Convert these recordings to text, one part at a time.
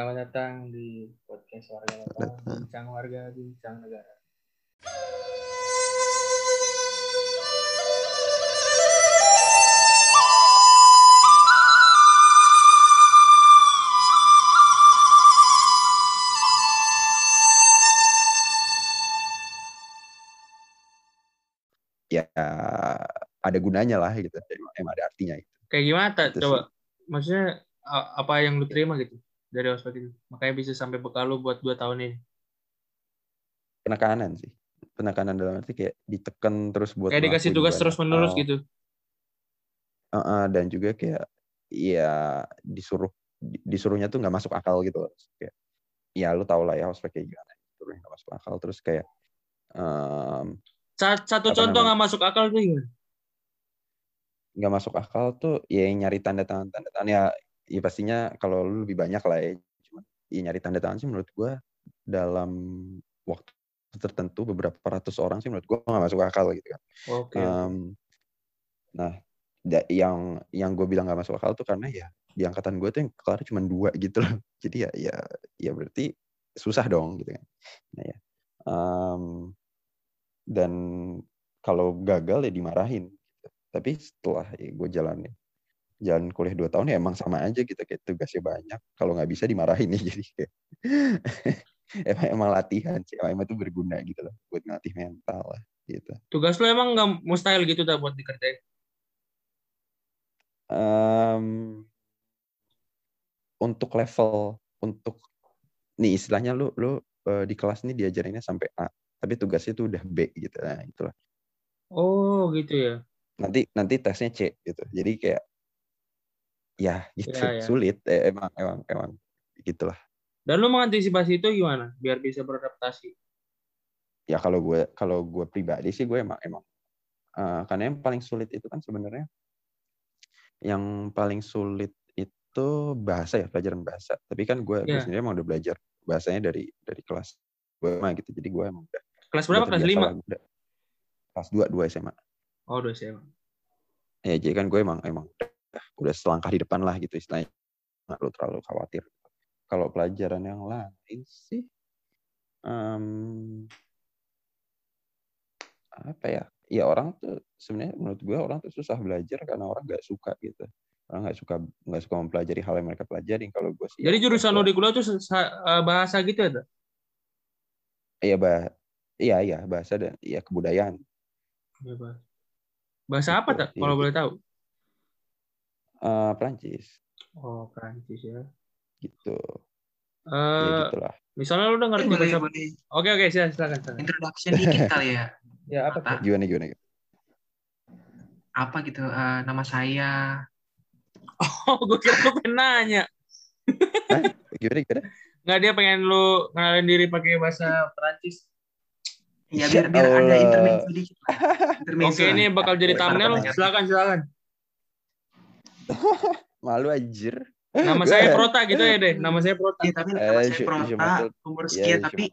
Selamat datang di podcast warga lokal, bincang warga, bincang negara. ya ada gunanya lah gitu emang ada artinya itu Kayak gimana, Tak? Itu Coba. Maksudnya a- apa yang lu terima gitu dari ospek itu? Makanya bisa sampai bekal lu buat dua tahun ini. penekanan sih penekanan dalam arti kayak ditekan terus buat Kayak dikasih tugas terus menerus gitu. Heeh, dan juga kayak ya disuruh di- disuruhnya tuh nggak masuk akal gitu loh. kayak ya lu tau lah ya ospek kayak gimana disuruh nggak masuk akal terus kayak Sa- Satu contoh nggak masuk akal tuh gimana? nggak masuk akal tuh ya yang nyari tanda tangan tanda tangan ya ya pastinya kalau lu lebih banyak lah ya cuma ya nyari tanda tangan sih menurut gua dalam waktu tertentu beberapa ratus orang sih menurut gua nggak masuk akal gitu kan Oke. Em, nah yang yang gue bilang nggak masuk akal tuh karena ya di angkatan gue tuh yang kelar cuma dua gitu loh jadi ya ya ya berarti susah dong gitu kan nah ya Em, dan kalau gagal ya dimarahin gitu. tapi setelah ya, gue jalanin jalan kuliah dua tahun ya emang sama aja gitu kayak tugasnya banyak kalau nggak bisa dimarahin nih jadi kayak emang emang latihan sih emang, itu berguna gitu loh buat ngelatih mental lah gitu Tugas lu emang nggak mustahil gitu dah buat dikerjain. Em, untuk level untuk nih istilahnya lu lu eh, di kelas ini diajarinnya sampai A tapi tugasnya itu udah B gitu nah itulah Oh gitu ya. nanti nanti tesnya C gitu jadi kayak ya gitu Ya, ya. sulit Eh, emang emang emang gitulah Dan lu mengantisipasi itu gimana? Biar bisa beradaptasi. ya kalau gue kalau gue pribadi sih gue emang emang eh, karena yang paling sulit itu kan sebenarnya yang paling sulit itu bahasa ya pelajaran bahasa tapi kan gue gue Ya. sendiri emang udah belajar bahasanya dari dari kelas gue mah gitu jadi gue emang udah Kelas udah berapa? Kelas terbiasa 5? lah, udah. kelas dua dua SMA Oh, udah saya. ya jadi kan gue emang emang udah, udah selangkah di depan lah gitu istilahnya nggak perlu terlalu khawatir kalau pelajaran yang lain sih em, apa ya ya orang tuh sebenarnya menurut gue orang tuh susah belajar karena orang nggak suka gitu orang nggak suka nggak suka mempelajari hal yang mereka pelajari kalau gue sih Jadi ya, jurusan gua- di kuliah tuh eh, bahasa gitu ya? Tak? iya bah iya iya bahasa dan iya kebudayaan Iya, bahasa. Apa Gitu, tak? iya, Kalau gitu. boleh tahu. Eh, Perancis Oh, Prancis ya. gitu ya Eh, gitulah misalnya lu udah ngerti bahasa boleh Oke oke silakan silakan. silakan. introduction dikit kali ya. Ya apa tuh? Apa? gimana gimana Apa gitu? eh, nama saya. Oh, gue kira lu pengen nanya. gimana gimana Nggak dia pengen lu kenalin diri pakai bahasa Prancis. Ya biar biar Oh. ada intermezzo dikit. Intermezzo Oke, ini bakal jadi thumbnail. Silakan silakan. malu anjir Nama saya Prota gitu ya deh. Nama saya Prota. Iya, tapi Eh, nama saya Ju- Prota, Jumatil. umur Iya, sekian, tapi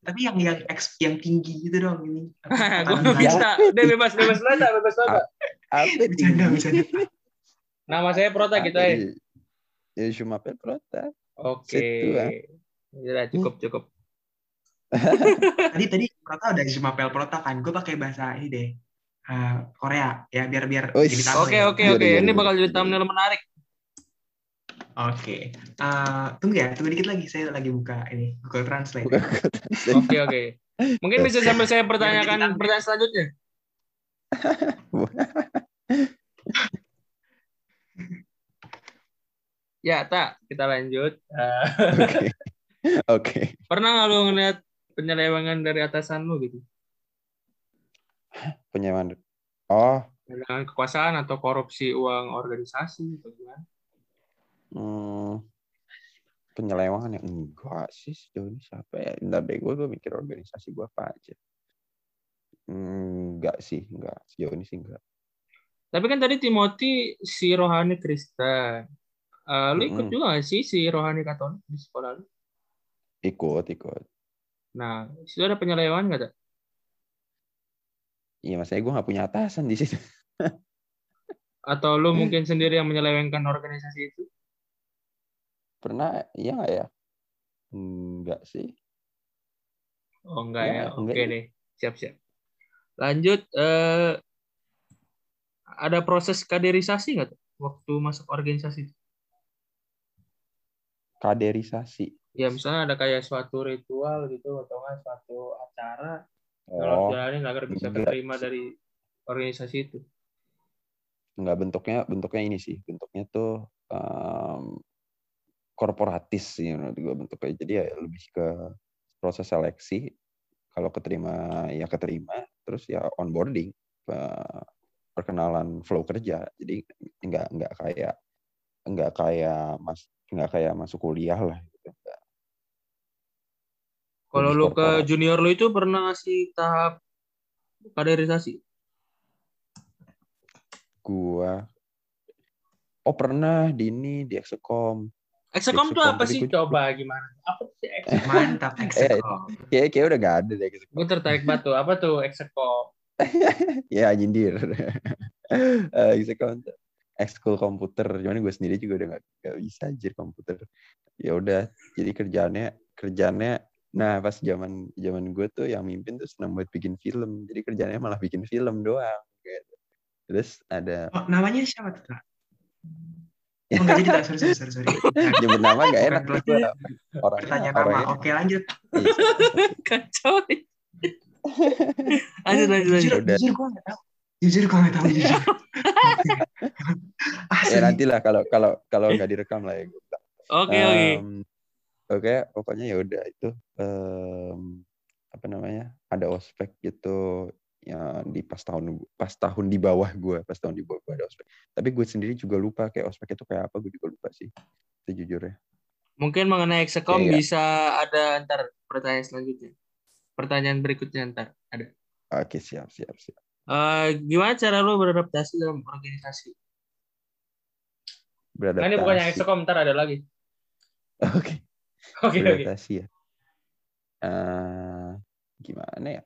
tapi yang yang eks- yang tinggi gitu dong ini. gue bisa. Deh bebas bebas nada bebas nada. apa Bercanda, tinggi? bercanda. Nama saya Prota gitu ya. ya cuma prota Oke. Ya cukup cukup. Tadi tadi Prota udah Jumapel Prota kan. Gue pakai bahasa ini deh. Eh, Korea ya biar biar. Oke oke oke. Ini bakal jadi thumbnail menarik. Oke. Eh, tunggu ya, tunggu dikit lagi. Saya lagi buka ini Google Translate. Oke oke. Mungkin bisa sambil saya pertanyakan pertanyaan selanjutnya. Ya, tak. Kita lanjut. Oke oke pernah nggak lu ngeliat penyelewengan dari atasan lu gitu? Penyewaan oh Dengan kekuasaan atau korupsi uang organisasi atau gimana? hmm, penyelewengan yang enggak sih sejauh ini siapa ya Bentar deh gue mikir organisasi gue apa aja enggak sih enggak sejauh ini sih enggak Tapi kan tadi Timothy si rohani Kristen. Eh, lu ikut Mm-mm. juga gak sih si rohani Katolik di sekolah lu? ikut ikut Nah, itu ada penyelewengan nggak? Tak? Iya maksudnya gue nggak punya atasan di situ Atau lu mungkin sendiri yang menyelewengkan organisasi itu? pernah iya nggak ya Enggak sih. Oh enggak Ya, ya. enggak Oke ya. deh. Siap-siap. Lanjut eh ada proses kaderisasi nggak tuh waktu masuk organisasi? Kaderisasi. Ya misalnya ada kayak suatu ritual gitu atau enggak suatu acara kalau Oh, jalanin agar bisa keterima sih. dari organisasi itu. enggak bentuknya bentuknya ini sih. Bentuknya tuh em, korporatis sih menurut gue bentuknya. Jadi ya lebih ke proses seleksi. Kalau keterima ya keterima, terus ya onboarding, pe- perkenalan flow kerja. Jadi enggak enggak kayak enggak kayak mas enggak kayak masuk kuliah lah. Kalau lu ke junior lu itu pernah ngasih tahap kaderisasi? Gua Oh pernah di ini di Execom. Execom tuh apa sih? gua- Coba gimana? Apa sih Execom? Mantap, Eh, Execom. Kayak kayak udah gak ada deh Execom. Gue tertarik banget tuh. Apa tuh Execom? Ya nyindir. Eh, Execom ekskul komputer. Cuman gue sendiri juga udah gak, gak bisa anjir komputer. Ya udah, jadi kerjaannya kerjaannya nah pas zaman zaman gue tuh yang mimpin tuh senang buat bikin film. Jadi kerjaannya malah bikin film doang gitu. Terus ada Oh, namanya siapa tuh? Kak? Oh, enggak jadi. Sorry, sorry, sorry. sorry. nyebut nama gak Bukan enak gue. Orangnya Pertanyaan nama. orangnya Oke, lanjut. Kacau. nih. lanjut, lanjut, lanjut. Jujur, Udah. jujur gue nggak tahu. Jujur gue nggak tahu, jujur. Ya nantilah kalau kalau kalau nggak direkam lah ya. Oke, oke. Em, Oke, pokoknya ya udah itu em, apa namanya? Ada ospek gitu ya di pas tahun pas tahun di bawah gue, pas tahun di bawah gue ada ospek. Tapi gue sendiri juga lupa kayak ospek itu kayak apa, gue juga lupa sih. Sejujurnya. Mungkin mengenai Execom Iya, iya. bisa ada ntar pertanyaan selanjutnya. Pertanyaan berikutnya ntar ada. Oke, siap, siap, siap. Eh, gimana cara lu beradaptasi dalam organisasi? Nah, ini bukannya Beradaptasi. Execom, ntar ada lagi. Oke, Oke, oke. beradaptasi ya. Eh, gimana ya?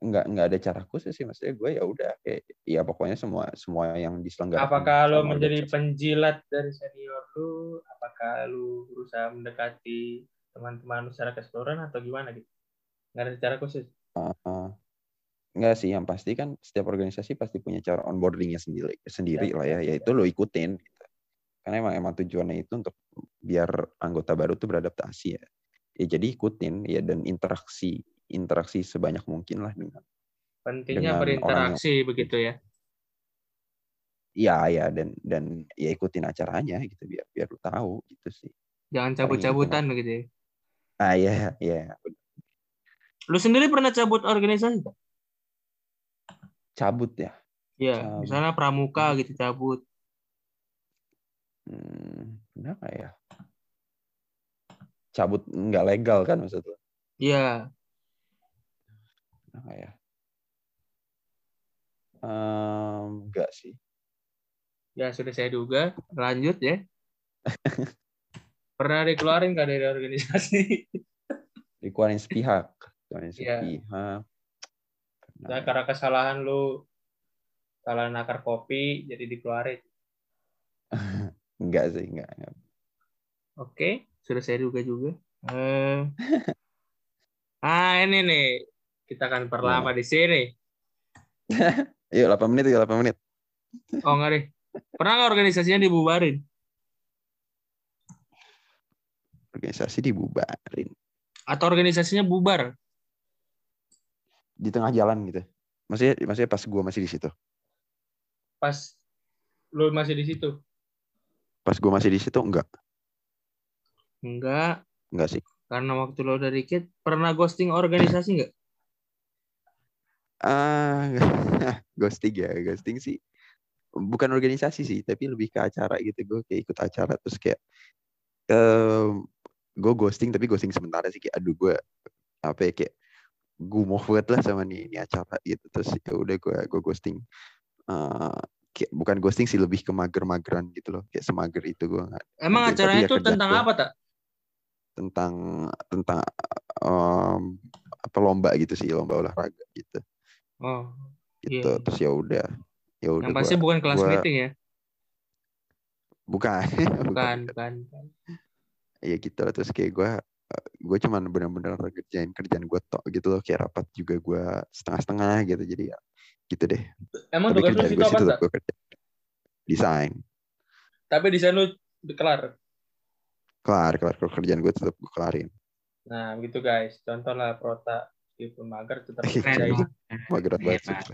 Nggak nggak ada cara khusus sih, maksudnya gue ya udah kayak ya pokoknya semua semua yang diselenggarakan Apakah sama menjadi penjilat dari senior lu? Apakah lu berusaha mendekati teman-teman secara keseluruhan atau gimana gitu? Nggak ada cara khusus. Uh, enggak sih, yang pasti kan setiap organisasi pasti punya cara onboardingnya sendiri sendiri Ya, lah ya, yaitu lo ikutin. Karena emang emang tujuannya itu untuk biar anggota baru tuh beradaptasi ya. Ya jadi ikutin ya dan interaksi interaksi sebanyak mungkin lah dengan Pentingnya Dengan berinteraksi begitu ya. ya ya dan dan ya ikutin acaranya gitu biar biar lu tahu gitu sih. Jangan cabut-cabutan begitu ya. Ah ya ya Lu sendiri pernah cabut organisasi? cabut ya. Iya, misalnya pramuka gitu cabut. Hmm, kenapa ya? Cabut nggak legal kan maksud lu? Iya, Kenapa ya? Em, enggak sih. ya sudah saya duga. Lanjut ya. Pernah dikeluarin nggak dari organisasi? Dikeluarin sepihak. Dikeluarin Iya. sepihak. Nah, Nah, karena kesalahan lu salah nakar kopi jadi dikeluarin. enggak sih, enggak. enggak. Oke, sudah saya duga juga. Eh, ah ini nih kita akan perlama di sini. Yuk, 8 menit, yuk, 8 menit. Oh enggak deh. Pernah nggak organisasinya dibubarin? Organisasi dibubarin. Atau organisasinya bubar? Di tengah jalan gitu. Maksudnya, maksudnya pas gua masih di situ. Pas lu masih di situ? Pas gua masih di situ, enggak. Enggak, Enggak sih. karena waktu lo udah dikit. Pernah ghosting organisasi nggak? Ah, ghosting ya, ghosting sih. Bukan organisasi sih, tapi lebih ke acara gitu. Gue kayak ikut acara terus kayak em gue ghosting tapi ghosting sementara sih kayak aduh gue apa ya kayak gue mau banget lah sama nih, nih acara gitu terus ya udah gue gue ghosting Eh, kayak bukan ghosting sih lebih ke mager-mageran gitu loh kayak semager itu gue Emang acaranya ya itu kerja tentang apa tak? tentang tentang em, apa lomba gitu sih lomba olahraga gitu Oh, gitu Iya. terus ya udah ya udah yang pasti gua- bukan kelas gua- meeting ya? bukan Bukan, bukan. bukan. ya gitu lah terus kayak gue gue cuman bener-bener kerjain kerjaan gue tok gitu loh kayak rapat juga gue setengah-setengah gitu jadi ya gitu deh Emang tapi tugas lu kerjaan situ gue apa sih tetap enggak? gue kerja desain Tapi desain lu kelar. kelar kelar kerjaan gue tetap gue kelarin Nah, gitu guys. Contoh lah prota meskipun mager tetap Keren kerjain. banget.